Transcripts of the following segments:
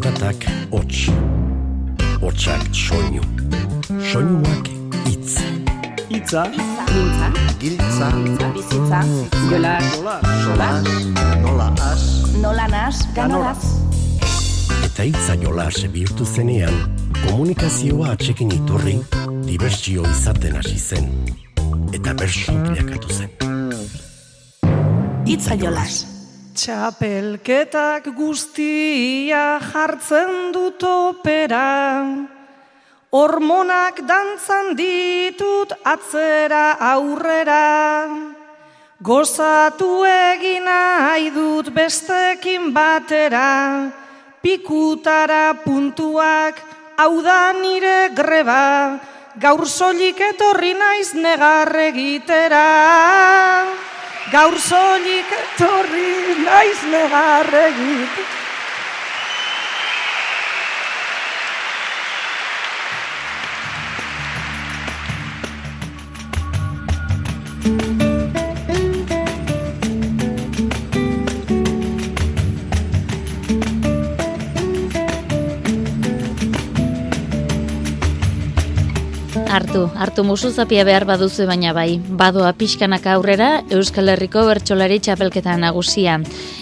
Zaratak hots, hotsak soinu, soinuak itz. Itza, Mintza, Giltza, bizitza, jola, solas, nola as, nola nas, ganolaz. Eta itza jolas bihurtu zenean, komunikazioa atxekin iturri, dibertsio izaten hasi zen. Eta bersu bilakatu zen. Itza jolas. Txapelketak guztia jartzen dut opera, hormonak dantzan ditut atzera aurrera, gozatu egin nahi dut bestekin batera, pikutara puntuak hau da nire greba, gaur soilik etorri naiz negar egitera. Gaur soilik etorri naiz negar Hartu, hartu musu zapia behar baduzu baina bai. Badoa pixkanaka aurrera Euskal Herriko bertsolari txapelketa nagusia.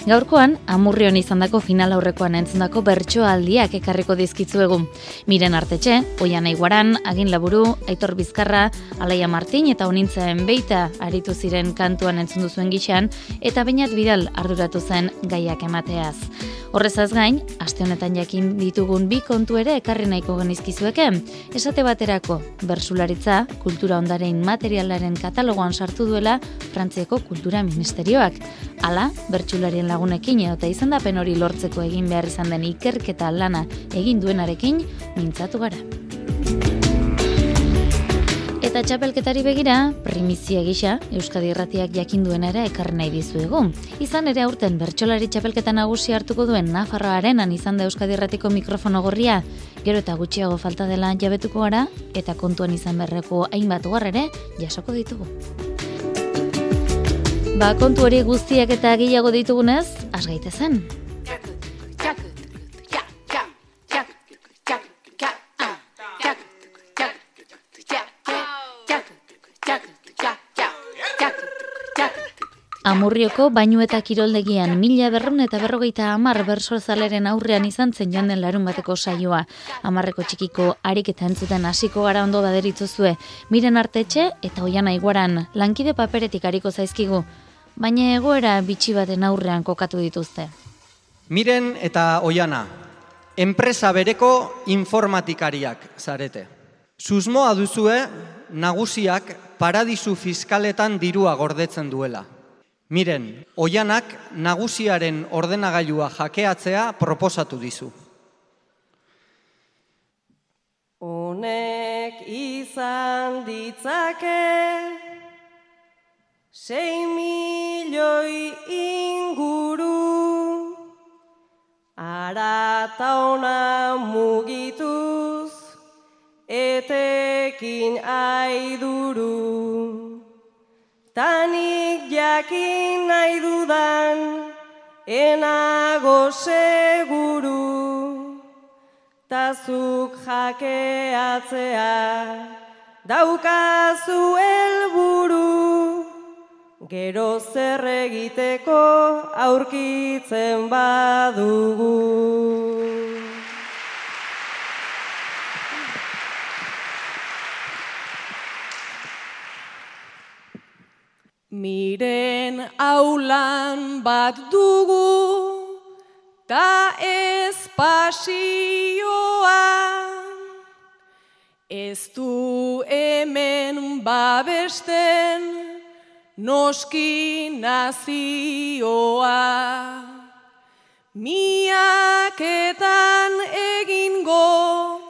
Gaurkoan, amurrion izandako final aurrekoan entzundako bertsoaldiak ekarriko dizkitzuegu. Miren artetxe, oian aiguaran, agin laburu, aitor bizkarra, alaia martin eta honintzaen beita aritu ziren kantuan entzun duzuen gixan, eta bainat bidal arduratu zen gaiak emateaz. Horrezaz gain, aste honetan jakin ditugun bi kontu ere ekarri nahiko genizkizueke. Esate baterako, bersularitza, kultura ondaren materialaren katalogoan sartu duela Frantziako Kultura Ministerioak. Hala, bertsularien lagunekin eta izendapen hori lortzeko egin behar izan den ikerketa lana egin duenarekin mintzatu gara. Eta txapelketari begira, primizia gisa, Euskadi Irratiak jakin duena ere ekarri nahi dizuegu. Izan ere aurten bertsolari txapelketa nagusi hartuko duen Nafarroa arenan izan da Euskadi Irratiko mikrofono gorria, gero eta gutxiago falta dela jabetuko gara, eta kontuan izan berreko hainbat ere jasoko ditugu. Ba, kontu hori guztiak eta gehiago ditugunez, asgaite zen. Amurrioko bainu eta kiroldegian mila berrun eta berrogeita amar bersozaleren aurrean izan zen joan den larun bateko saioa. Amarreko txikiko harik eta entzuten hasiko gara ondo baderitzuzue. Miren artetxe eta oian aiguaran lankide paperetik hariko zaizkigu. Baina egoera bitxi baten aurrean kokatu dituzte. Miren eta oiana, enpresa bereko informatikariak zarete. Susmoa duzue nagusiak paradisu fiskaletan dirua gordetzen duela. Miren, Oianak nagusiaren ordenagailua jakeatzea proposatu dizu. Honek izan ditzake 6 jakin nahi dudan enago seguru. Tazuk jakeatzea daukazu helburu. Gero zer egiteko aurkitzen badugu Miren aulan bat dugu, ta ez pasioa. Ez du hemen babesten, noski nazioa. Miaketan egingo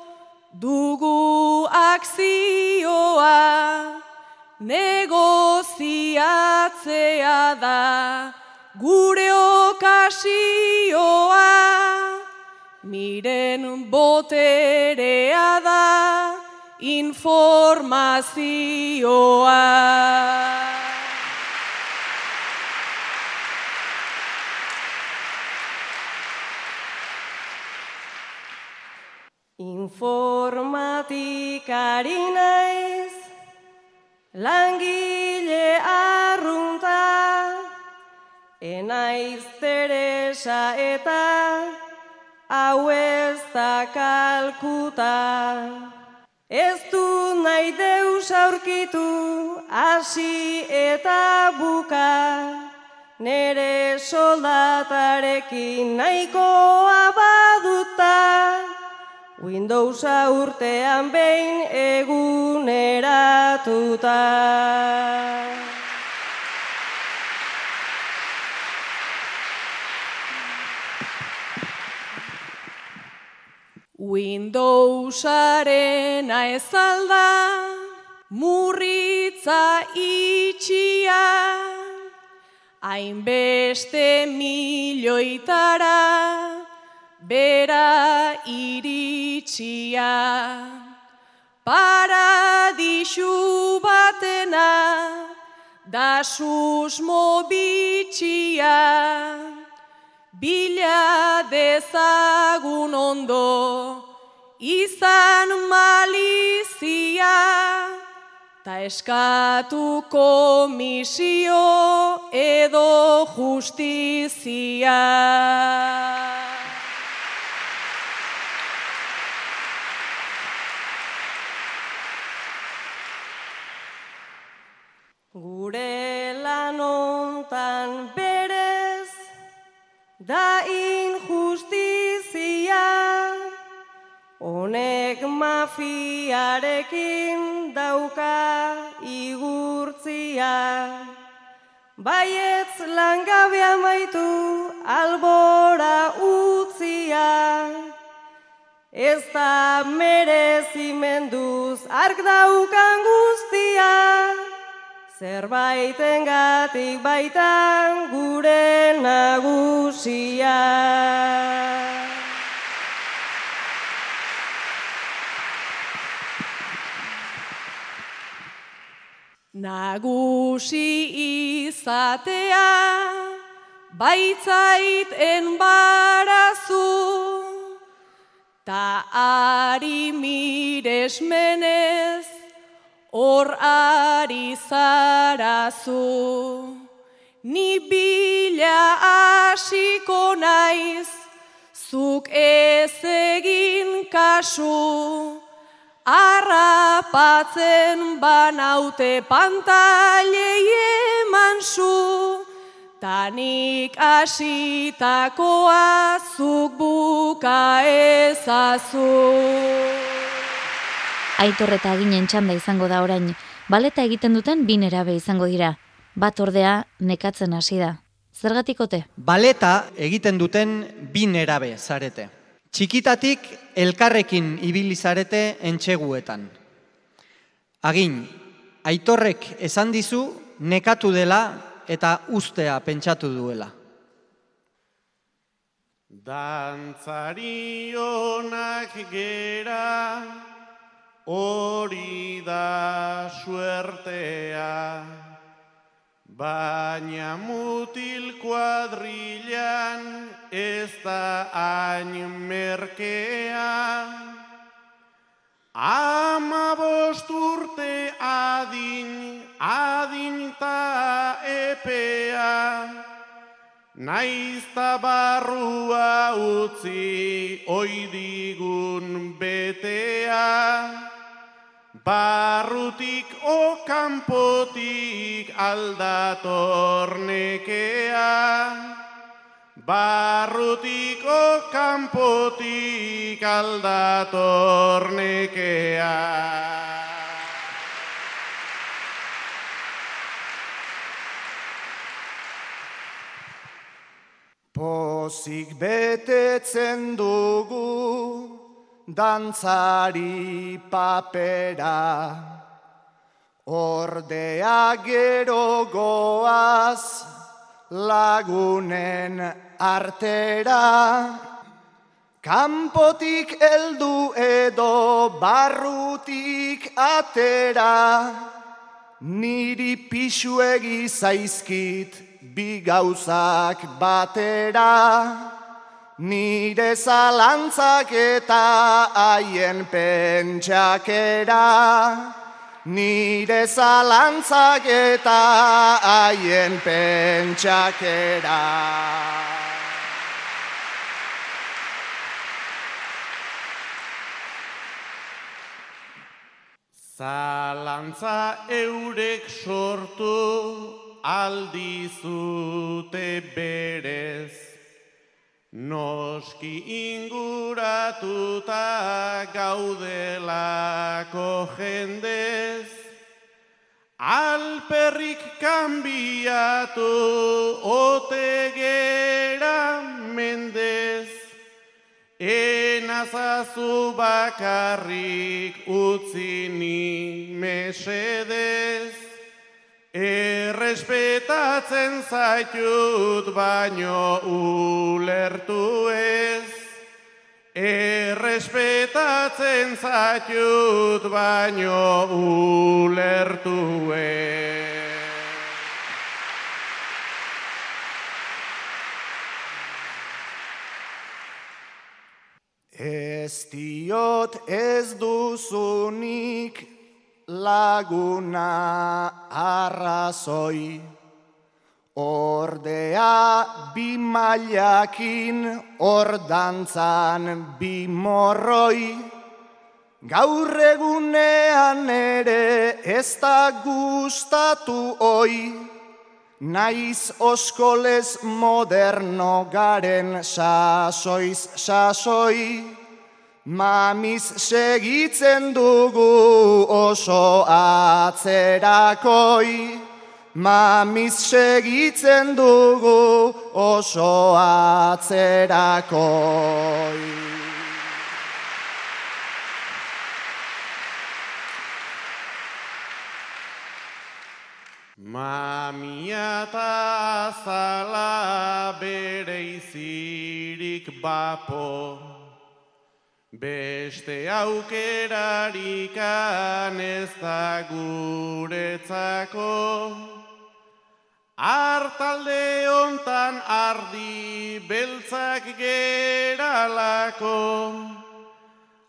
dugu akzioa, negoziatzea da gure okasioa. Miren boterea da informazioa. Informatikari naiz, langile arrunta, enaiz Teresa eta hau ez da kalkuta. Ez du nahi deus aurkitu, hasi eta buka, nere soldatarekin nahikoa baduta, Windowsa urtean behin eguneratuta. Windowsaren ezalda, murritza itxia, hainbeste milioitara, bera iritsia. Paradisu batena, da susmo bitxia, bila dezagun ondo, izan malizia, ta eskatu komisio edo justizia. Gure lanontan berez, da injustizia, honek mafiarekin dauka igurtzia. Baietz langabea maitu albora utzia, ez da merezimenduz ark daukan guztia. Zerbaiten gatik baitan gure nagusia. Nagusi izatea, baitzait enbarazu, ta ari miresmenez, hor ari zarazu. Ni bila hasiko naiz, zuk ez egin kasu, Arrapatzen banaute pantailei eman zu, tanik asitakoa zuk buka ezazu. Aitor eta ginen txanda izango da orain, baleta egiten duten bi nerabe izango dira. Bat ordea nekatzen hasi da. Zergatikote? Baleta egiten duten bi nerabe zarete. Txikitatik elkarrekin ibili zarete entxeguetan. Agin, aitorrek esan dizu nekatu dela eta ustea pentsatu duela. Dantzari onak gera, hori da suertea, baina mutil kuadrilan ez da hain merkea. Ama urte adin, adin ta epea, Naizta barrua utzi oidigun betea, barrutik o kanpotik aldatornekea, barrutik o kanpotik aldatornekea. Pozik betetzen dugu dantzari papera, ordea gero goaz lagunen artera. Kanpotik heldu edo barrutik atera, niri pixuegi zaizkit bi gauzak batera, nire zalantzak eta haien pentsakera. Nire zalantzak eta haien pentsakera. Zalantza eurek sortu aldizute berez, noski inguratuta gaudelako jendez, alperrik kanbiatu otegera mendez, Enazazu bakarrik utzi ni mesedez, errespetatzen zaitut baino ulertu ez. Errespetatzen zaitut baino ulertu ez. Ez diot ez duzunik laguna arrazoi, ordea bi mailakin ordantzan bi morroi, gaur egunean ere ez da gustatu oi, Naiz oskoles moderno garen sasoiz sasoi, mamiz segitzen dugu oso atzerakoi, mamiz segitzen dugu oso atzerakoi. Mamia eta azala bere izirik bapo, beste aukerarikan ez da guretzako. Artalde hontan ardi beltzak geralako,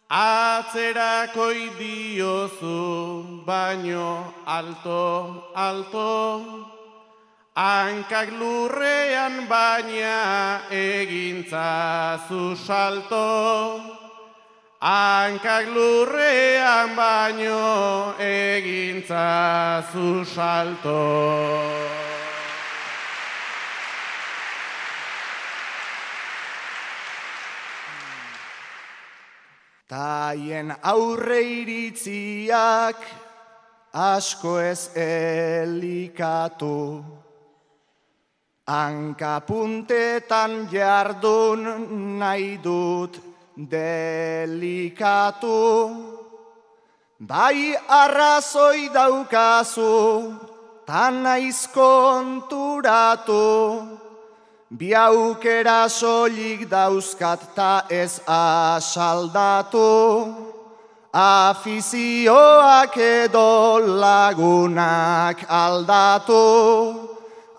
Atzerako diozu baino alto, alto, hankak lurrean baina egintza zu salto. Hankak lurrean baino egintza zu salto. Taien aurre iritziak asko ez elikatu. Hankapuntetan jardun nahi dut delikatu. Bai arrazoi daukazu, tan naiz konturatu. Bi aukera soilik dauzkat ta ez asaldatu, afizioak edo lagunak aldatu,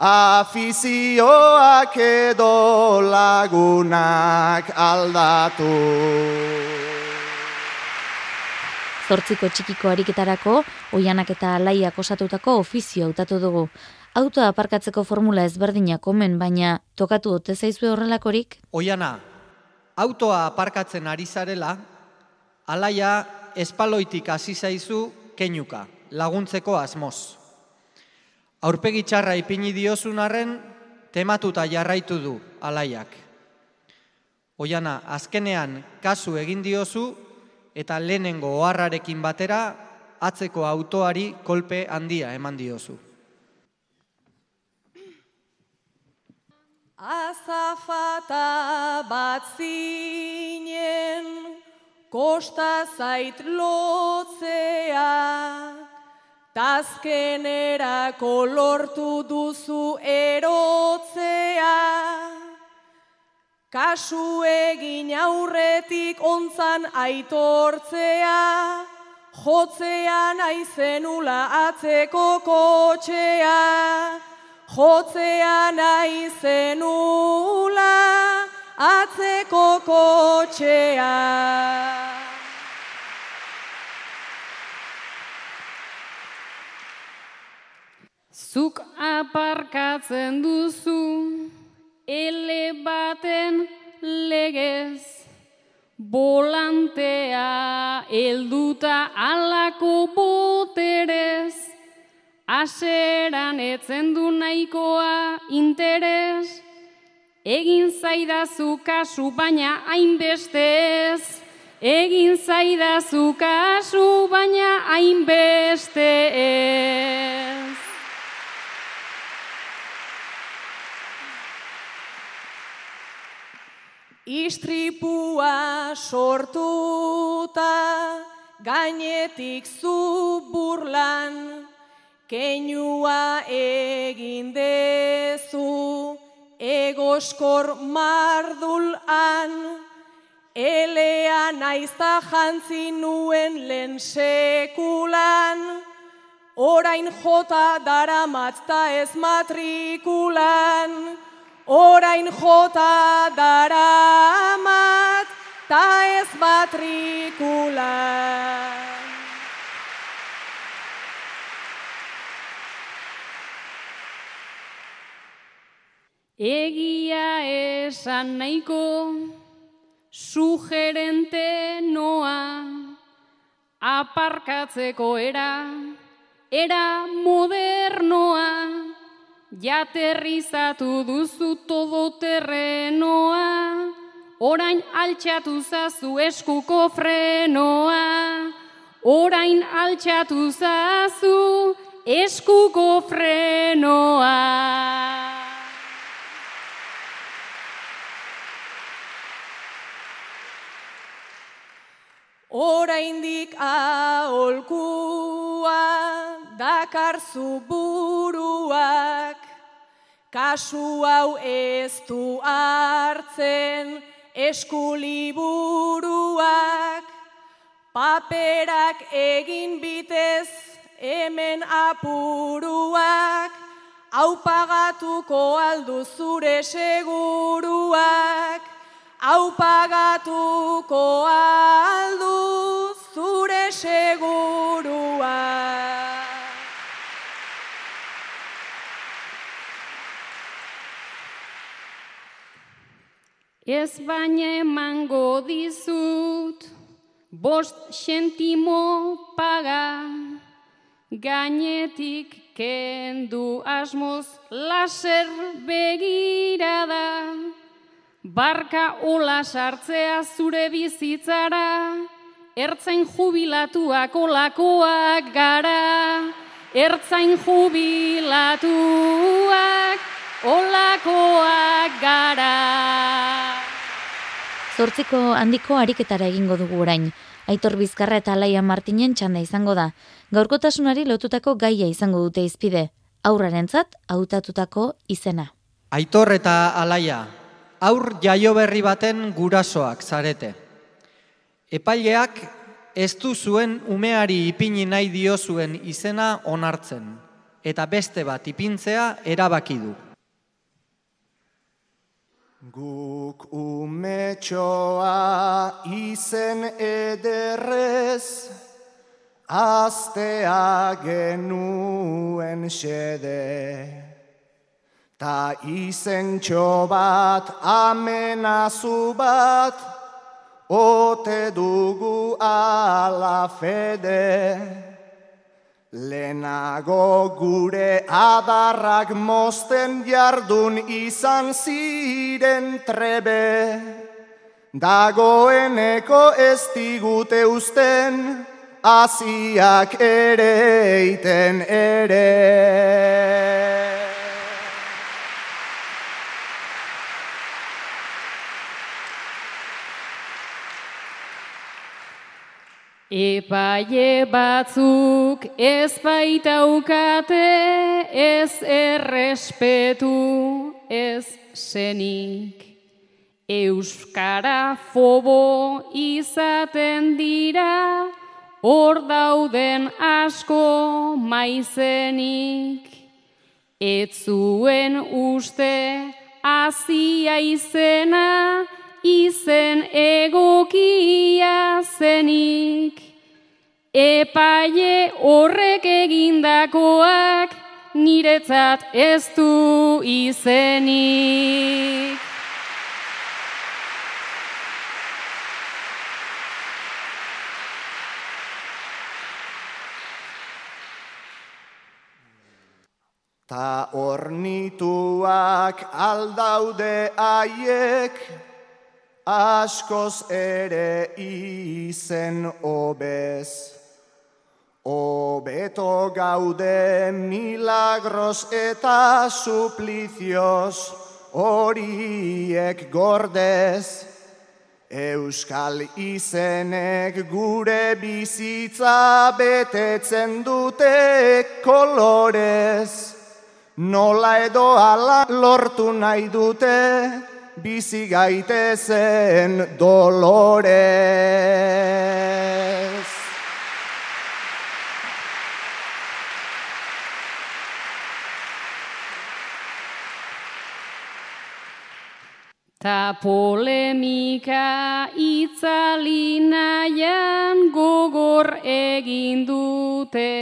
afizioak edo lagunak aldatu. Zortziko txikiko ariketarako, oianak eta alaiak osatutako ofizio hautatu dugu. Autoa aparkatzeko formula ezberdinak omen, baina tokatu ote zaizue horrelakorik? Oiana, autoa aparkatzen ari zarela, alaia espaloitik hasi zaizu keinuka, laguntzeko asmoz. Aurpegi txarra ipini diozun arren, tematuta jarraitu du alaiak. Oiana, azkenean kasu egin diozu eta lehenengo oharrarekin batera atzeko autoari kolpe handia eman diozu. Azafata bat zinen, kosta zait lotzea, tazkenera kolortu duzu erotzea. Kasu egin aurretik ontzan aitortzea, jotzean aizenula atzeko kotxea. Jotzea nahi zenula, atzeko kotxea. Zuk aparkatzen duzu, ele baten legez, volantea elduta alako boterez, aseran etzen du nahikoa interes, egin zaidazu kasu baina hainbestez, egin zaidazu kasu baina hainbestez. Istripua sortuta gainetik zu burlan, keinua egin dezu egoskor mardulan, elea naizta jantzi nuen lehen sekulan, orain jota daramatzta ez matrikulan, orain jota daramat ta ez matrikula. Egia esan nahiko sugerente noa aparkatzeko era, era modernoa Jaterrizatu duzu todo terrenoa, orain altxatu zazu eskuko frenoa. Orain altxatu zazu eskuko frenoa. Oraindik aholkua dakarzu buruak, kasu hau ez du hartzen eskuliburuak, paperak egin bitez hemen apuruak, hau pagatuko aldu zure seguruak, hau pagatuko aldu zure segurua. Ez baina emango dizut, bost sentimo paga, gainetik kendu asmoz laser begirada. Barka ola sartzea zure bizitzara, ertzain jubilatuak olakoak gara, ertzain jubilatuak olakoak gara. Zortziko handiko ariketara egingo dugu orain. Aitor Bizkarra eta Alaia Martinen txanda izango da. Gaurkotasunari lotutako gaia izango dute izpide. Aurrarentzat hautatutako izena. Aitor eta Alaia, aur jaio berri baten gurasoak zarete. Epaileak ez du zuen umeari ipini nahi dio zuen izena onartzen, eta beste bat ipintzea erabaki du. Guk umetxoa izen ederrez, aztea genuen xede. Ta izen bat, amenazu bat, ote dugu ala fede. Lehenago gure adarrak mosten jardun izan ziren trebe. Dagoeneko ez digute usten, aziak ere iten ere. Epaile batzuk ez baitaukate ez errespetu ez zenik. Euskara fobo izaten dira hor dauden asko maizenik. Ez zuen uste azia izena izen egokia zenik. Epaile horrek egindakoak niretzat ez du izenik. Ta ornituak aldaude aiek, askoz ere izen obez. Obeto gaude milagros eta suplizioz horiek gordez. Euskal izenek gure bizitza betetzen dute kolorez. Nola edo ala lortu nahi dute, bizi gaitezen dolorez. Ta polemika itzali nahian gogor egin dute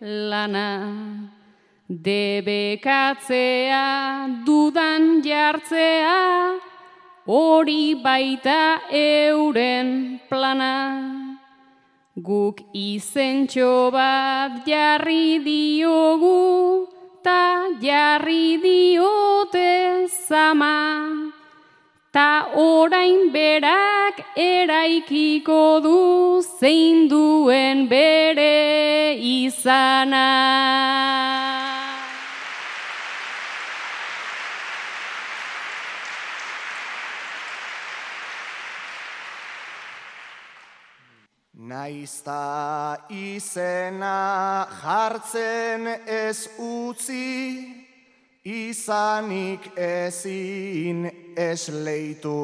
lana. Debekatzea, dudan jartzea, hori baita euren plana. Guk izentxo bat jarri diogu, ta jarri diote zama. Ta orain berak eraikiko du zein duen bere izana. Naizta izena jartzen ez utzi, izanik ezin esleitu.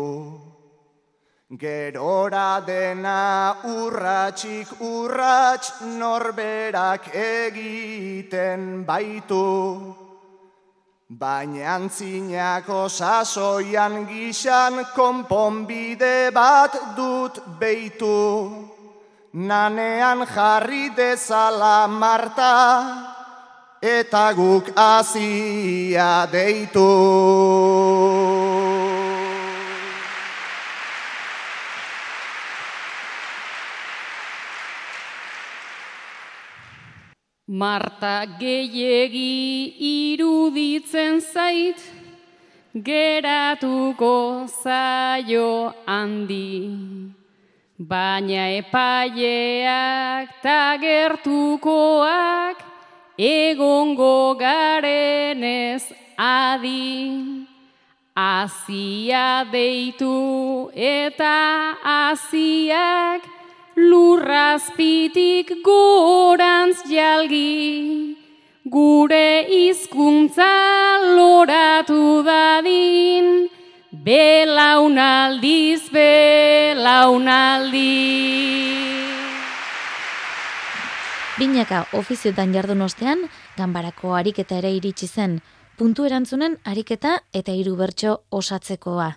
Gerora dena urratxik urrats norberak egiten baitu. Baina antzinako sasoian gixan konponbide bat dut beitu. Nanean jarri dezala Marta eta guk azia deitu. Marta gehiegi iruditzen zait, geratuko zaio handi. Baina epaileak ta gertukoak egongo garenez adi. Azia deitu eta aziak lurrazpitik gorantz jalgi. Gure hizkuntza loratu dadin, Belaunaldiz, belaunaldi. Binaka ofiziotan jardun ostean, ganbarako ariketa ere iritsi zen, puntu erantzunen ariketa eta hiru bertso osatzekoa.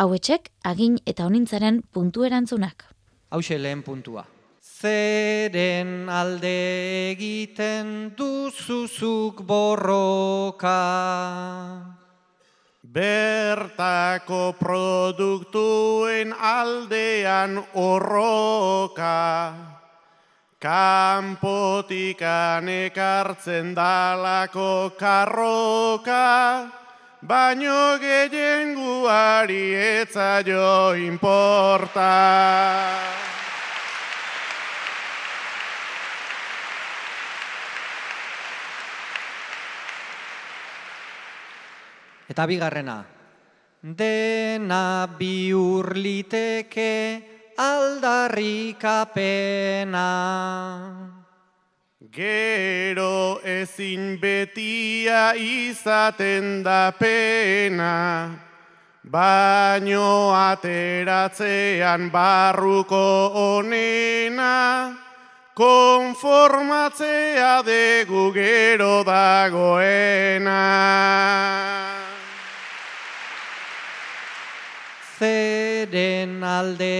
Hauetxek, agin eta honintzaren puntu erantzunak. Hau lehen puntua. Zeren alde egiten duzuzuk borroka. Bertako produktuen aldean horroka, kanpotikan ekartzen dalako karroka, baino gehien guari etzaio inporta. Eta bigarrena, dena biurliteke aldarrikapena. Gero ezin betia izaten da pena, baino ateratzean barruko onena, konformatzea degu gero dagoena. Zeren alde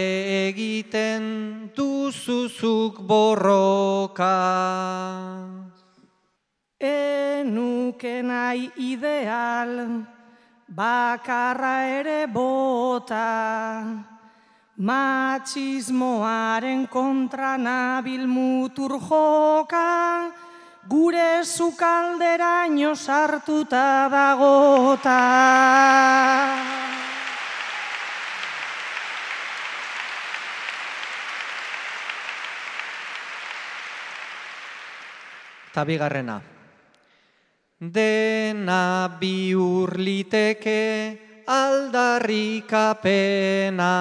egiten duzuzuk borroka. Enuke nahi ideal, bakarra ere bota, matxismoaren kontra nabil mutur joka, gure zukalderaino sartuta dagota. Eta bigarrena. Dena biur liteke aldarrikapena.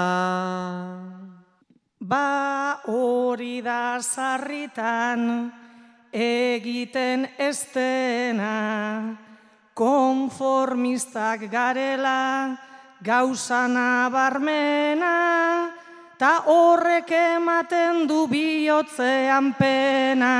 Ba hori da sarritan egiten estena, konformistak garela gauzana barmena, ta horrek ematen du bihotzean pena.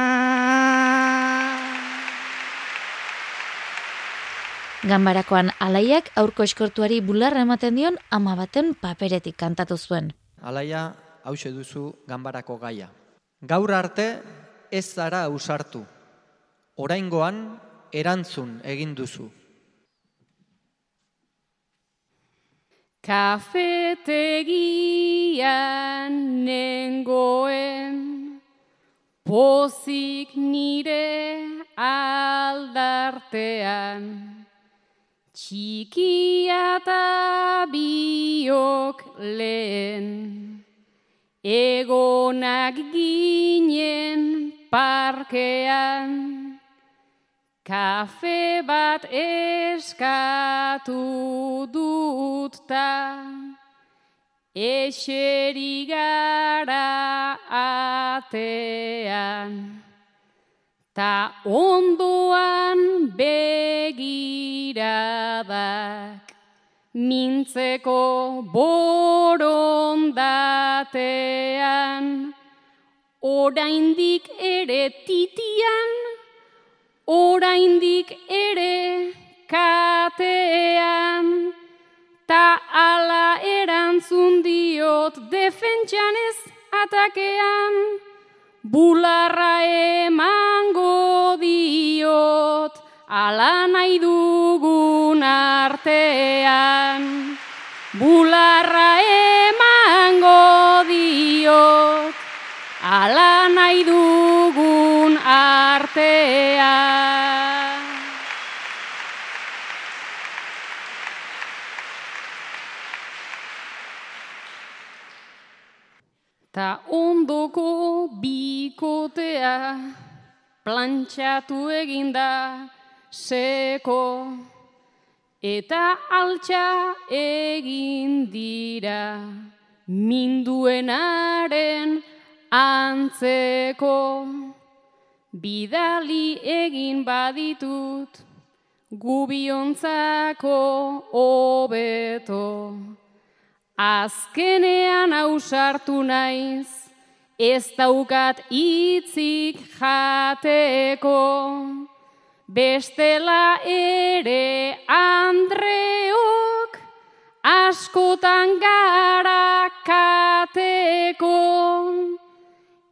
Ganbarakoan alaiak aurko eskortuari bularra ematen dion ama baten paperetik kantatu zuen. Alaia, hause duzu ganbarako gaia. Gaur arte ez zara ausartu. Oraingoan erantzun egin duzu. Kafetegian nengoen pozik nire aldartean. Txikia eta biok lehen, egonak ginen parkean, kafe bat eskatu dut ta, eseri gara atean. Ta ondoan begiradak mintzeko borondatean. Oraindik ere titian oraindik ere katean ta ala erantzun diot defentsan ez atakean bularra emango diot, ala nahi dugun artean. Bularra emango diot, ala nahi dugun artean. Ta ondoko bikotea plantxatu eginda seko eta altxa egin dira minduenaren antzeko bidali egin baditut gubiontzako hobeto. Azkenean ausartu naiz, ez daukat itzik jateko. Bestela ere Andreok, askotan gara kateko.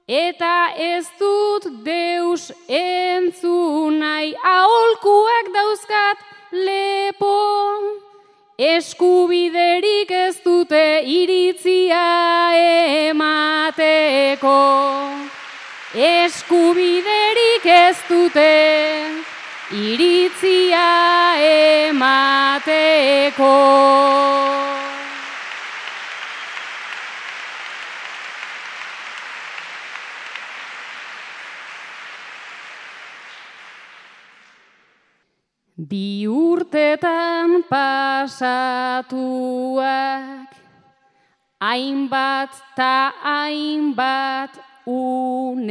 Eta ez dut deus entzunai, aholkuak dauzkat lepo. Eskubiderik ez dute iritzia emateko. Eskubiderik ez dute iritzia emateko. Bi urtetan pasatuak, hainbat ta hainbat unetxar.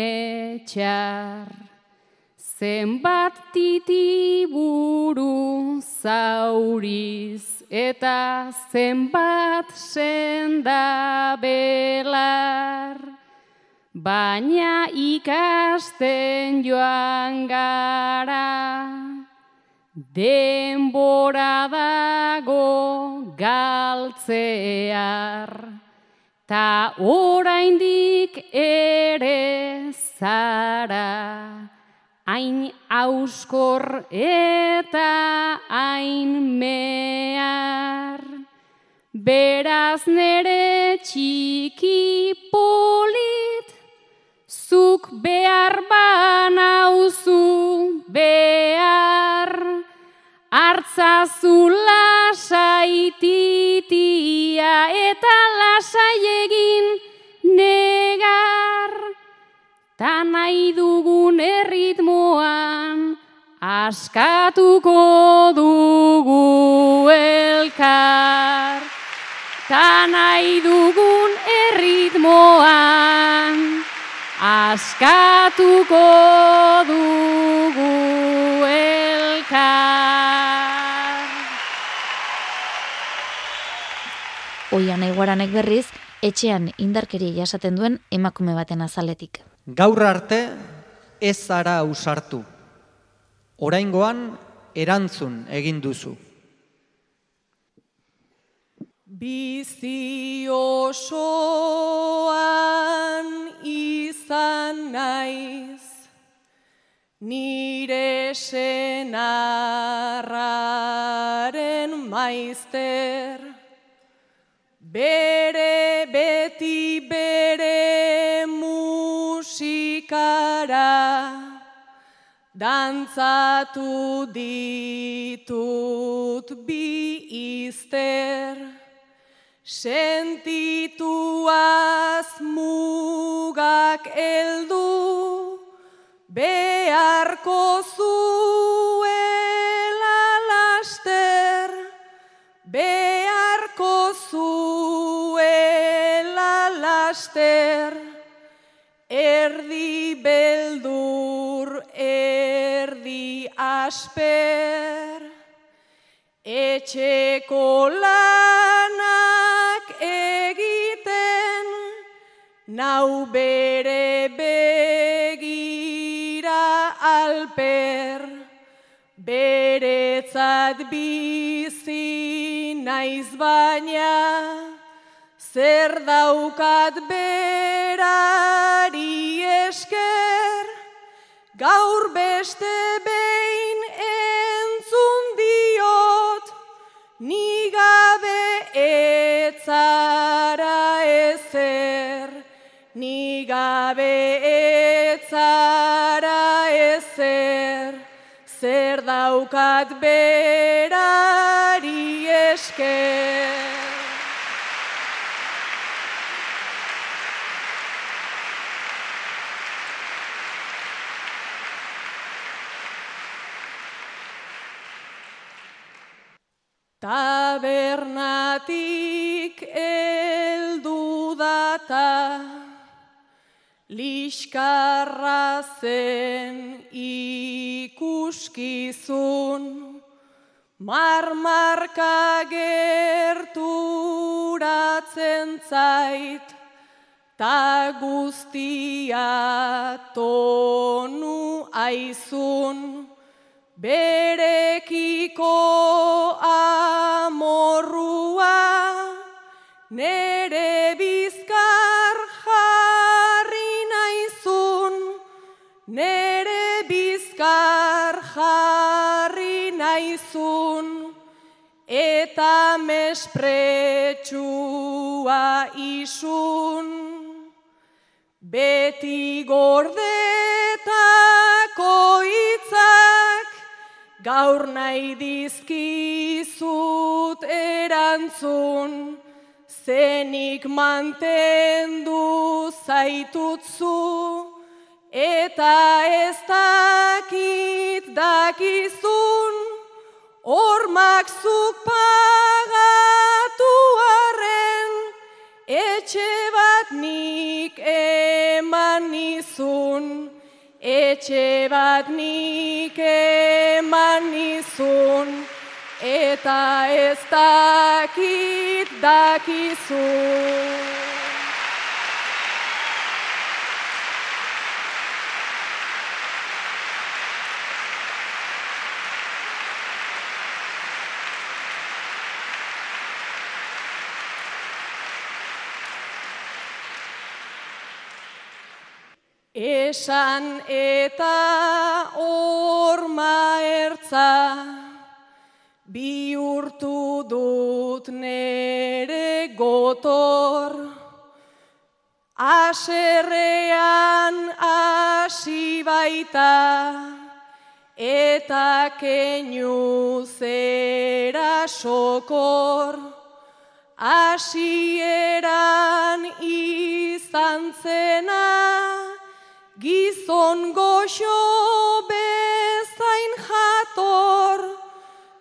Zenbat titiburu zauriz eta zenbat senda belar. Baina ikasten joan gara, denbora dago galtzear, ta oraindik ere zara, hain auskor eta hain mehar. Beraz nere txiki polit, zuk behar banauzu behar, hartzazu lasaititia eta lasai egin negar, ta nahi dugun erritmoan, askatuko dugu elkar. Ta nahi dugun erritmoan, askatuko dugu Oian eguaranek berriz, etxean indarkeria jasaten duen emakume baten azaletik. Gaur arte ez zara ausartu. Oraingoan erantzun egin duzu. Bizi osoan izan naiz, nire senarraren maizter, bere beti bere musikara, dantzatu ditut bi izter, Sentituaz mugak eldu, beharko erdi beldur, erdi asper, etxeko lanak egiten, nau bere begira alper, beretzat bizi naiz baina, zer daukat berari esker, gaur beste behin entzun diot, ni gabe etzara ezer, ni gabe etzara ezer, zer daukat Tabernatik eldu data, liskarra zen ikuskizun, marmarka gerturatzen zait, ta guztia tonu aizun, berekiko amorrua, nere bizkar jarri naizun, nere bizkar jarri naizun, eta mespretsua isun, beti gordetako gaur nahi dizkizut erantzun, zenik mantendu zaitutzu, eta ez dakit dakizun, hormak zuk pagatu arren, etxe bat nik eman nizun, etxe bat nik eman nizun, eta ez dakit dakizun. Esan eta orma ertza, bihurtu dut nere gotor, aserrean hasi baita, eta keinu zera sokor, asieran izan zena, Gizon goxo bezain jator,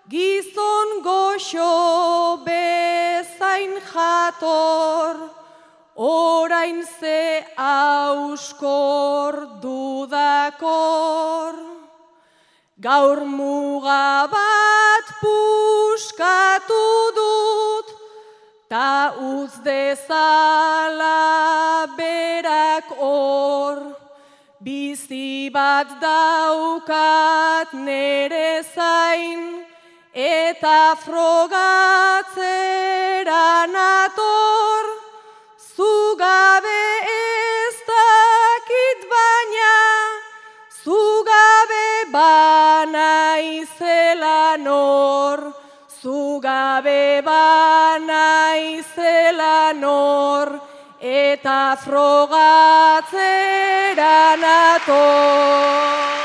gizon goxo bezain jator, orain ze auskor dudakor. Gaur muga bat puskatu dut, ta uz dezala berak hor. Bizi bat daukat nere zain, eta frogatzera nator, zugabe ez dakit baina, zugabe bana nor, zugabe bana nor, eta frogatzera nator.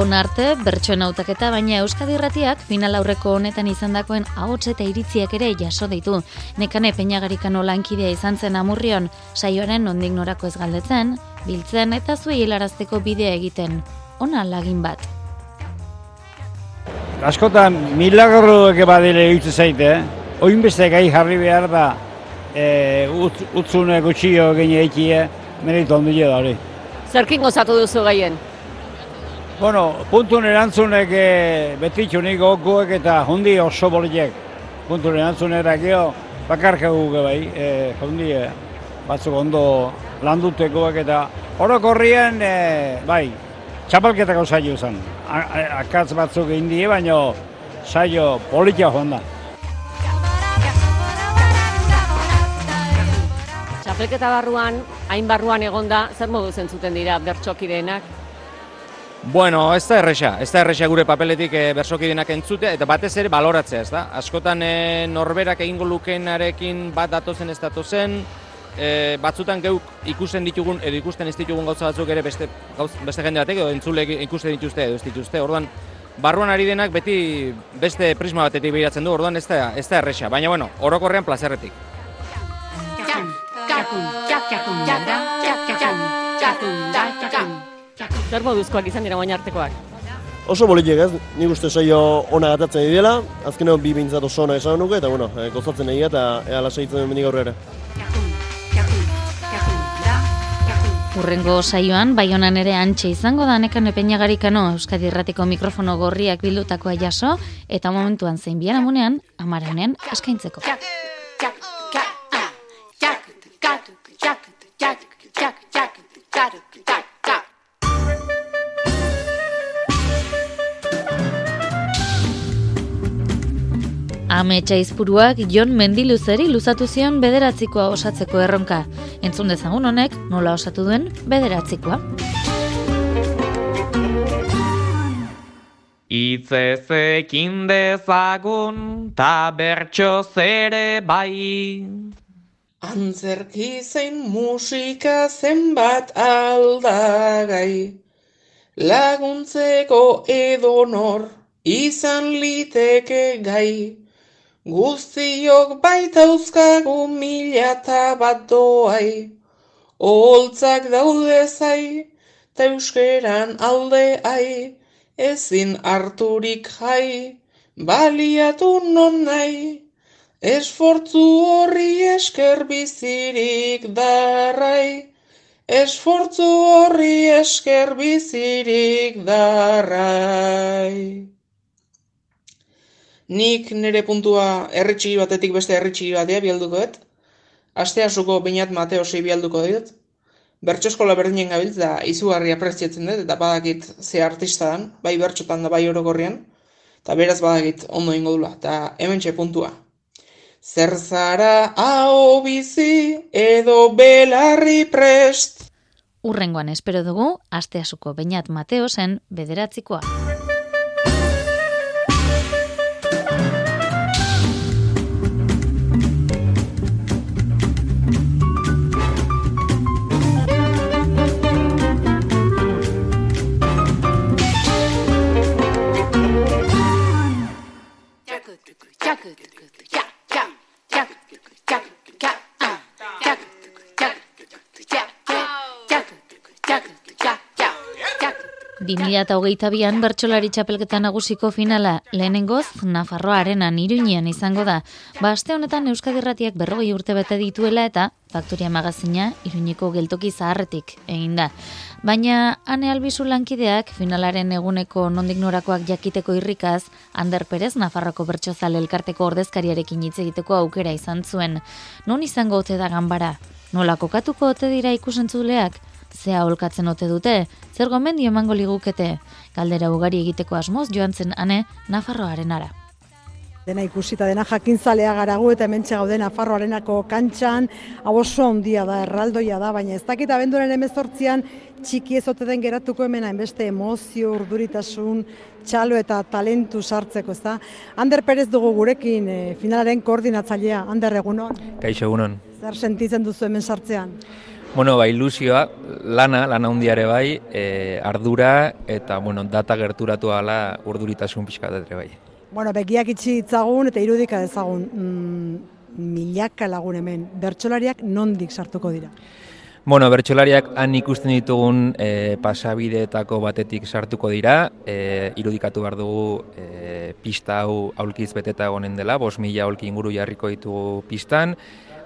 Hona arte, bertsoen hautaketa, baina Euskadi Irratiak final aurreko honetan izandakoen ahots eta iritziak ere jaso ditu. Nekane peinagarikano lankidea izan zen amurrion, saioaren ondik norako ez galdetzen, biltzen eta zuei helarazteko bidea egiten. Hona lagin bat. Askotan milagro eke badile egitze zaite, eh? Oin beste gai jarri behar da e, ut, utzune gutxio gine eikie, meritu ondile da hori. Zerkin gozatu duzu gaien? Bueno, puntun erantzunek e, betitxunik gokuek eta hundi oso boliek. Puntun erantzunera geho, bakarka guke bai, e, hundi e, batzuk ondo landutekoak eta orokorrien, e, bai, txapalketako saio a- Akatz batzuk egin die, baina saio politia joan da. Txapelketa barruan, hain barruan egonda, zer modu zentzuten dira bertxokideenak? Bueno, ez da erresa, ez da erresa gure papeletik e, bersokidenak entzute, eta batez ere baloratzea, ez da? Askotan e, norberak egingo lukeenarekin bat datozen ez datozen, e, batzutan geuk ikusten ditugun, edo ikusten ez ditugun gauza batzuk ere beste, gauz, beste jende batek, edo entzule ikusten dituzte edo ez dituzte, orduan, barruan ari denak beti beste prisma batetik behiratzen du, orduan ez da, ez da erresa, baina bueno, orokorrean plazerretik. Zer moduzkoak izan dira baina artekoak? Oso politik ez, nik uste saio ona gatatzen dira, azkeneko bi bintzat oso ona esan nuke, eta bueno, eh, gozatzen egia eta ea lasaitzen duen mendik aurrera. Urrengo saioan, baionan ere antxe izango da nekan epeinagarikano Euskadi Irratiko mikrofono gorriak bildutakoa jaso, eta momentuan zein bian amunean, amaranen eskaintzeko. Ametsa izpuruak Jon Mendiluzeri luzatu zion bederatzikoa osatzeko erronka. Entzun dezagun honek nola osatu duen bederatzikoa. Itzezekin dezagun ta bertso zere bai. Antzerki zein musika zenbat aldagai, laguntzeko edonor izan liteke gai, guztiok baitauzkagu mila eta bat doai, oholtzak daude zai, ta euskeran alde ai, ezin harturik jai, baliatu non nahi. Esfortzu horri esker bizirik darrai, esfortzu horri esker bizirik darrai. Nik nire puntua erritxi batetik beste erritxi batea bialduko dut. Asteasuko Beñat Mateo sei bialduko dut. bertso eskola berdinen gabiltz da izugarri apreziatzen dut, eta badakit ze artista dan, bai bertxotan da bai orokorrian, eta beraz badakit ondo ingo dula, eta hemen puntua. Zer zara hau bizi edo belarri prest. Urrengoan espero dugu, asteasuko bainat Mateo zen bederatzikoa. плакают, 2008an bertsolari txapelketa nagusiko finala lehenengoz Nafarroa arenan iruñean izango da. Ba, aste honetan Euskadirratiak berrogei urte bete dituela eta Faktoria magazina iruñeko geltoki zaharretik egin da. Baina, ane albizu lankideak finalaren eguneko nondik norakoak jakiteko irrikaz, Ander Perez Nafarroko bertsozale elkarteko ordezkariarekin hitz egiteko aukera izan zuen. Non izango ote da ganbara? Nola kokatuko ote dira ikusentzuleak? Zea holkatzen ote dute, zer gomendio emango ligukete, galdera ugari egiteko asmoz joan zen ane Nafarroaren ara. Dena ikusita dena jakintzalea garagu eta hemen gaude Nafarroarenako kantxan, hau oso handia da, erraldoia da, baina ez dakit abenduren emezortzian txiki ez ote den geratuko hemen hainbeste emozio, urduritasun, txalo eta talentu sartzeko, ez da? Ander Perez dugu gurekin e, finalaren koordinatzailea, Ander egunon? Kaixo egunon. Zer sentitzen duzu hemen sartzean? Bueno, ba, ilusioa, lana, lana hundiare bai, e, ardura eta, bueno, data gerturatu ala urduritasun pixka bai. Bueno, begiak itxi itzagun eta irudika dezagun. Mm, milaka lagun hemen, bertsolariak nondik sartuko dira? Bueno, bertsolariak han ikusten ditugun e, pasabideetako batetik sartuko dira, e, irudikatu behar dugu e, pista hau aulkiz beteta egonen dela, bos mila aulki inguru jarriko ditugu pistan,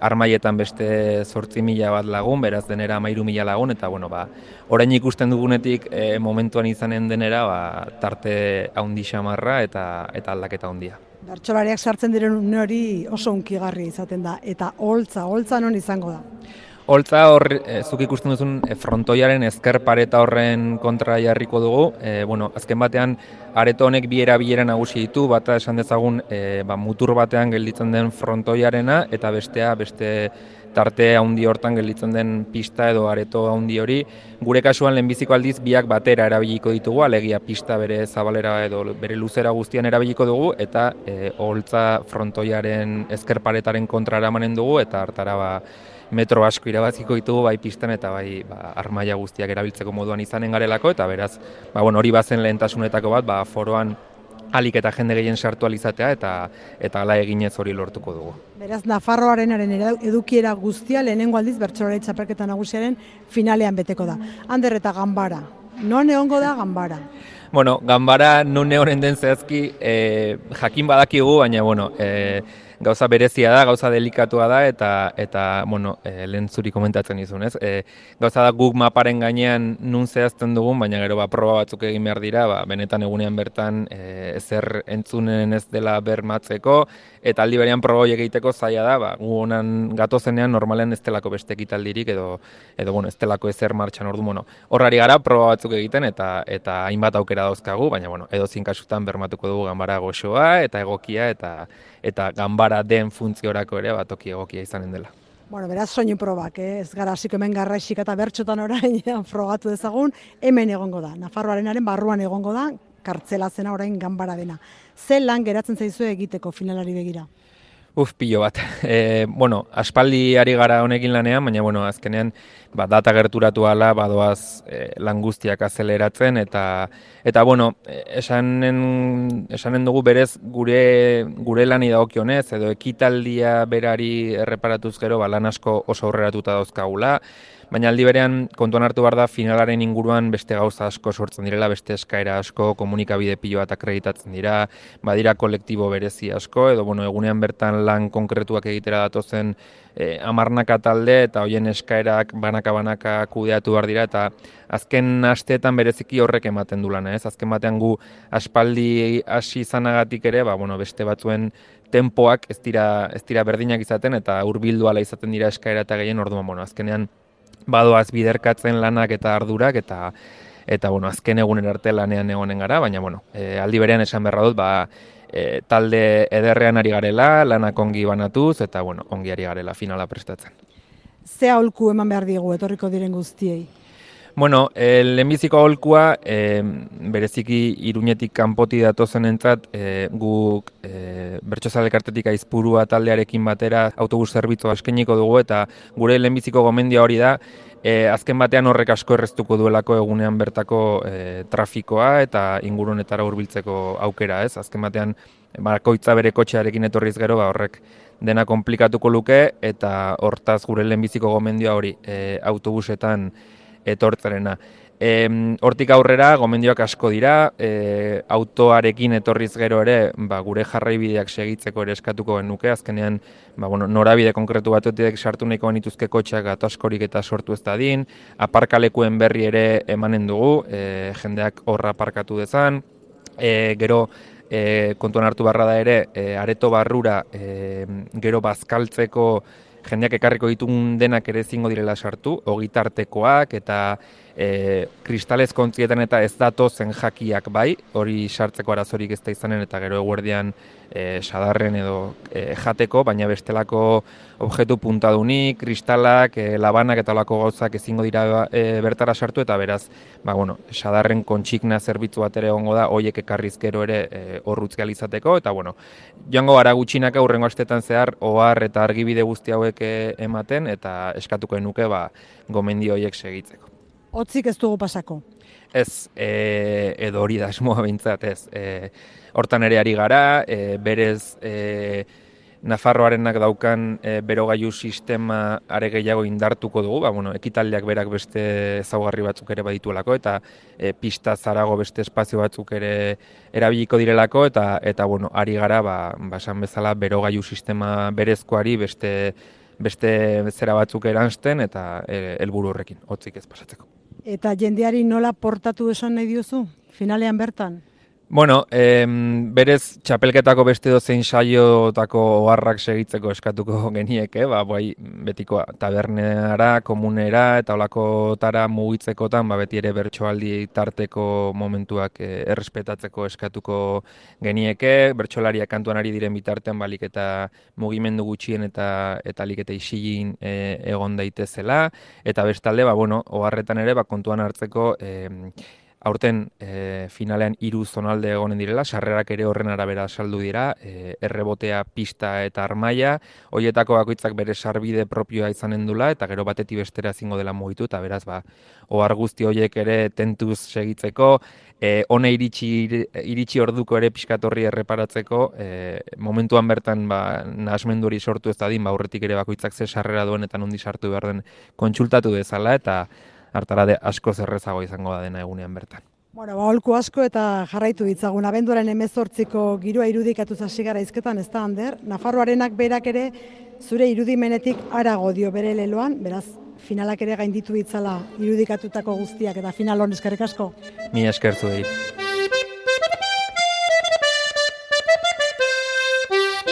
armaietan beste zortzi mila bat lagun, beraz denera amairu mila lagun, eta bueno, ba, orain ikusten dugunetik e, momentuan izanen denera, ba, tarte haundi xamarra eta, eta aldaketa handia. Bertxolariak sartzen diren hori oso unkigarri izaten da, eta holtza, holtza non izango da? Holtza hor, e, zuk ikusten duzun e, frontoiaren ezker pareta horren kontra jarriko dugu. E, bueno, azken batean, areto honek bi erabilera nagusi ditu, bata esan dezagun e, ba, mutur batean gelditzen den frontoiarena, eta bestea, beste tarte handi hortan gelditzen den pista edo areto handi hori. Gure kasuan lehenbiziko aldiz biak batera erabiliko ditugu, alegia pista bere zabalera edo bere luzera guztian erabiliko dugu, eta e, holtza frontoiaren ezker paretaren kontra eramanen dugu, eta hartara ba, metro asko irabaziko ditugu bai pistan eta bai ba, armaia guztiak erabiltzeko moduan izanen garelako eta beraz ba, bueno, hori bazen lehentasunetako bat ba, foroan alik eta jende gehien sartu alizatea eta eta hala eginez hori lortuko dugu. Beraz Nafarroarenaren edukiera guztia lehenengo aldiz bertsolari txapelketa nagusiaren finalean beteko da. Ander eta Ganbara. Non egongo da Ganbara? Bueno, Ganbara non egonen den zehazki e, jakin badakigu, baina bueno, e, gauza berezia da, gauza delikatua da, eta, eta bueno, e, lehen zuri komentatzen izun, ez? E, gauza da guk maparen gainean nun zehazten dugun, baina gero ba, proba batzuk egin behar dira, ba, benetan egunean bertan e, ezer entzunen ez dela bermatzeko, eta aldi berean proba egiteko zaila da, ba, gu honan gatozenean normalen ez delako beste ekitaldirik, edo, edo bueno, ez delako ezer martxan ordu, bueno, horrari gara proba batzuk egiten, eta eta hainbat aukera dauzkagu, baina bueno, edo zinkasutan bermatuko dugu ganbara goxoa, eta egokia, eta eta ganbara den funtziorako ere batoki egokia izanen dela. Bueno, beraz soinu probak, eh? ez gara hasiko hemen garraixik eta bertxotan orain frogatu dezagun, hemen egongo da. Nafarroarenaren barruan egongo da, kartzela zena orain ganbara dena. Ze lan geratzen zaizu egiteko finalari begira? Uf, pilo bat. E, bueno, aspaldi ari gara honekin lanean, baina bueno, azkenean ba, data gerturatu ala badoaz e, lan guztiak azeleratzen eta eta bueno, esanen, esanen dugu berez gure gure lani dagokionez edo ekitaldia berari erreparatuz gero ba, lan asko oso aurreratuta dauzkagula. Baina aldi berean kontuan hartu behar da finalaren inguruan beste gauza asko sortzen direla, beste eskaera asko, komunikabide pilo bat akreditatzen dira, badira kolektibo berezi asko, edo bueno, egunean bertan lan konkretuak egitera datozen e, amarnaka talde eta hoien eskaerak banaka-banaka kudeatu behar dira, eta azken asteetan bereziki horrek ematen du lan, ez? Azken batean gu aspaldi hasi izanagatik ere, ba, bueno, beste batzuen tempoak ez dira, ez dira berdinak izaten eta hurbildu ala izaten dira eskaera eta gehien orduan, bueno, azkenean badoaz biderkatzen lanak eta ardurak eta eta bueno, azken egunen arte lanean egonen gara, baina bueno, e, aldi berean esan berra dut, ba, e, talde ederrean ari garela, lanak ongi banatuz, eta bueno, ongi ari garela finala prestatzen. Ze aholku eman behar diegu etorriko diren guztiei? Bueno, e, lehenbiziko aholkua, e, bereziki iruñetik kanpoti datozen entzat, e, guk e, bertxozale kartetik aizpurua taldearekin batera autobus zerbitzu askeniko dugu, eta gure lehenbiziko gomendia hori da, E, azken batean horrek asko erreztuko duelako egunean bertako e, trafikoa eta ingurunetara hurbiltzeko aukera, ez? Azken batean bakoitza bere kotxearekin etorriz gero, ba, horrek dena komplikatuko luke eta hortaz gure lehenbiziko gomendioa hori e, autobusetan etortzarena. E, hortik aurrera, gomendioak asko dira, e, autoarekin etorriz gero ere, ba, gure jarraibideak segitzeko ere eskatuko genuke, azkenean ba, bueno, norabide konkretu batutik sartu nahiko genituzke kotxeak askorik eta sortu ez da din, aparkalekuen berri ere emanen dugu, e, jendeak horra aparkatu dezan, e, gero e, kontuan hartu barra da ere, e, areto barrura e, gero bazkaltzeko jendeak ekarriko ditun denak ere zingo direla sartu, ogitartekoak eta e, kristalez kontzietan eta ez dato zen jakiak bai, hori sartzeko arazorik ez da izanen eta gero eguerdian e, sadarren edo e, jateko, baina bestelako objektu puntadunik, kristalak, e, labanak eta olako gauzak ezingo dira e, bertara sartu eta beraz, ba, bueno, sadarren kontxikna zerbitzu bat ere ongo da, hoiek ekarriz gero ere e, horrutz izateko, eta bueno, joango gara gutxinaka urrengo astetan zehar, ohar eta argibide guzti hauek e, ematen, eta eskatuko enuke, ba, gomendi horiek segitzeko. Otzik ez dugu pasako. Ez, e, edo hori da esmoa bintzat, ez. E, hortan ere ari gara, e, berez e, Nafarroarenak daukan e, berogailu sistema are gehiago indartuko dugu, ba, bueno, ekitaldiak berak beste ezaugarri batzuk ere badituelako, eta e, pista zarago beste espazio batzuk ere erabiliko direlako, eta eta bueno, ari gara, ba, basan bezala, berogailu sistema berezkoari beste beste zera batzuk eransten eta e, helburu horrekin, hotzik ez pasatzeko. Eta jendeari nola portatu esan nahi diozu, finalean bertan? Bueno, em, berez txapelketako beste dozein saiotako oharrak segitzeko eskatuko genieke, ba, bai, betiko taberneara, komunera eta olakotara mugitzekotan, ba, beti ere bertsoaldi tarteko momentuak e, errespetatzeko eskatuko genieke, bertsolariak kantuan ari diren bitartean balik eta mugimendu gutxien eta eta lik eta isilin e, egon daitezela, eta bestalde, ba, bueno, oharretan ere, ba, kontuan hartzeko, e, aurten e, finalean hiru zonalde egonen direla, sarrerak ere horren arabera saldu dira, e, errebotea, pista eta armaia, hoietako bakoitzak bere sarbide propioa izanen dula, eta gero batetik bestera zingo dela mugitu, eta beraz, ba, ohar guzti horiek ere tentuz segitzeko, e, hone iritsi, iritsi orduko ere piskatorri erreparatzeko, e, momentuan bertan ba, nasmendu hori sortu ez da din, ba, aurretik ere bakoitzak ze sarrera duen eta nondi sartu behar den kontsultatu dezala, eta hartara de asko zerrezago izango da dena egunean bertan. Bueno, ba, holku asko eta jarraitu ditzagun abenduaren emezortziko giroa irudikatu zasi gara izketan, ez da, Ander? Nafarroarenak berak ere zure irudimenetik arago dio bere leloan, beraz, finalak ere gainditu ditzala irudikatutako guztiak eta final hon eskerrik asko. Mi eskertu egin.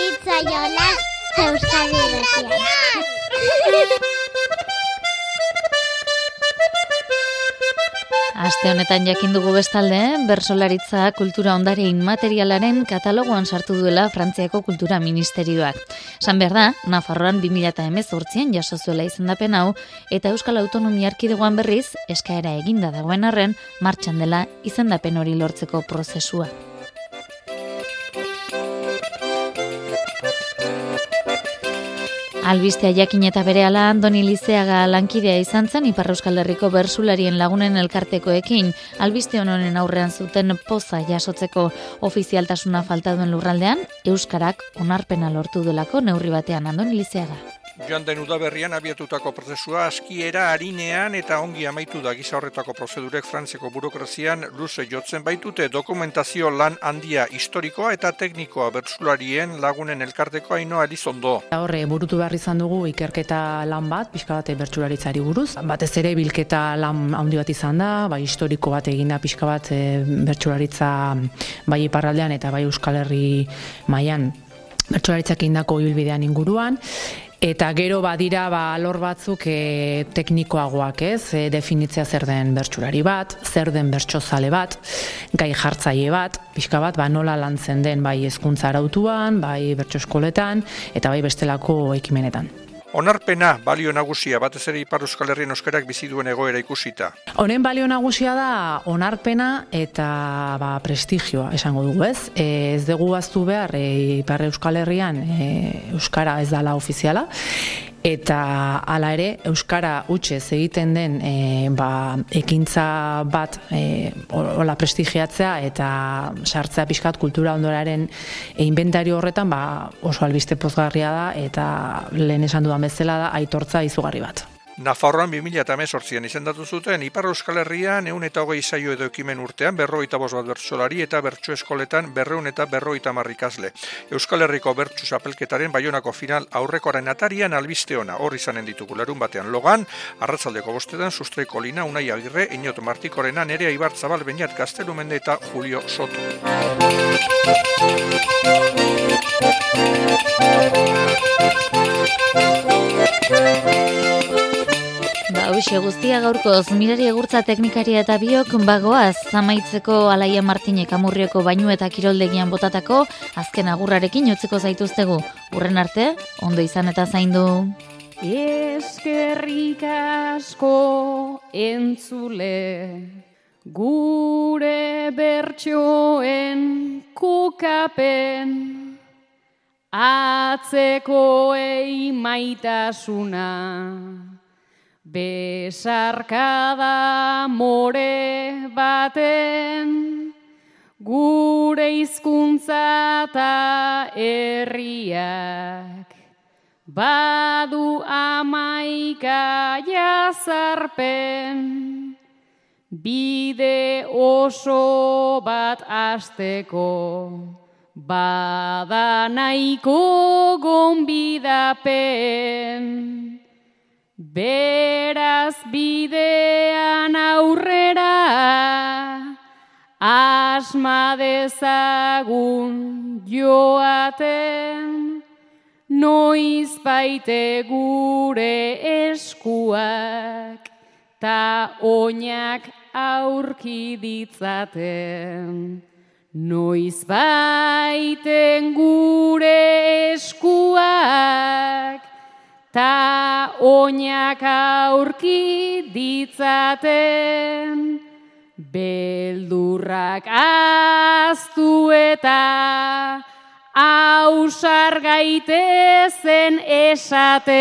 Itzaiola, Euskadi Aste honetan jakin dugu bestalde, bersolaritza kultura ondare inmaterialaren katalogoan sartu duela Frantziako Kultura Ministerioak. San behar da, Nafarroan 2018an jaso zuela izendapen hau, eta Euskal Autonomia Arkidegoan berriz, eskaera eginda dagoen arren, martxan dela izendapen hori lortzeko prozesua. Albistea jakin eta bere ala Andoni Lizeaga lankidea izan zen Ipar Euskal Herriko bersularien lagunen elkartekoekin. Albiste honen aurrean zuten poza jasotzeko ofizialtasuna falta duen lurraldean, Euskarak onarpena lortu delako neurri batean Andoni Lizeaga. Joan den udaberrian abiatutako prozesua askiera harinean eta ongi amaitu da gisa horretako prozedurek frantzeko burokrazian luze jotzen baitute dokumentazio lan handia historikoa eta teknikoa bertsularien lagunen elkarteko hainoa elizondo. Horre, burutu behar izan dugu ikerketa lan bat, pixka bat bertsularitzari buruz. Batez ere bilketa lan handi bat izan da, bai historiko bat eginda pixka bat e, bertsularitza bai iparraldean eta bai euskal herri mailan bertsolaritzak indako ibilbidean inguruan, Eta gero badira ba alor batzuk e, teknikoagoak, ez? E, definitzea zer den bertsulari bat, zer den bertsozale bat, gai jartzaile bat, pixka bat ba nola lantzen den bai hezkuntza arautuan, bai bertso eskoletan eta bai bestelako ekimenetan. Onarpena balio nagusia batez ere Ipar Euskal Herrien euskerak bizi duen egoera ikusita. Honen balio nagusia da onarpena eta ba, prestigioa esango dugu, ez? E, ez dugu aztu behar e, Ipar Euskal Herrian e, euskara ez dala ofiziala eta hala ere euskara utxez egiten den e, ba, ekintza bat e, hola prestigiatzea eta sartzea pixkat kultura ondoraren e, inventario horretan ba, oso albiste pozgarria da eta lehen esan dudan bezala da aitortza izugarri bat. Nafarroan 2018an izendatu zuten Ipar Euskal Herrian eun eta hogei zaio edo ekimen urtean berroita bost bat bertsolari eta bertsu eskoletan berreun eta berroita marrikazle. Euskal Herriko bertsu zapelketaren baionako final aurrekoaren atarian albiste ona hor izanen ditugu larun batean logan, arratzaldeko bostetan sustreiko lina unai agirre, inot martikorena nerea Ibar Zabal Beñat Gaztelumende eta Julio Soto. Ba, hoxe guztia gaurkoz, mirari egurtza teknikaria eta biok bagoaz, zamaitzeko Alaia Martinek amurrioko bainu eta kiroldegian botatako, azken agurrarekin jotzeko zaituztegu. Urren arte, ondo izan eta zaindu. Eskerrik asko entzule, gure bertsoen kukapen, atzeko maitasuna. Besarkada more baten gure hizkuntza ta herriak. Badu amaika jazarpen bide oso bat asteko bada nahiko gonbidapen Beraz bidean aurrera asma dezagun joaten noiz baite gure eskuak ta oinak aurki ditzaten. Noiz baiten gure eskuak ta oinak aurki ditzaten. Beldurrak aztu eta ausar gaitezen esaten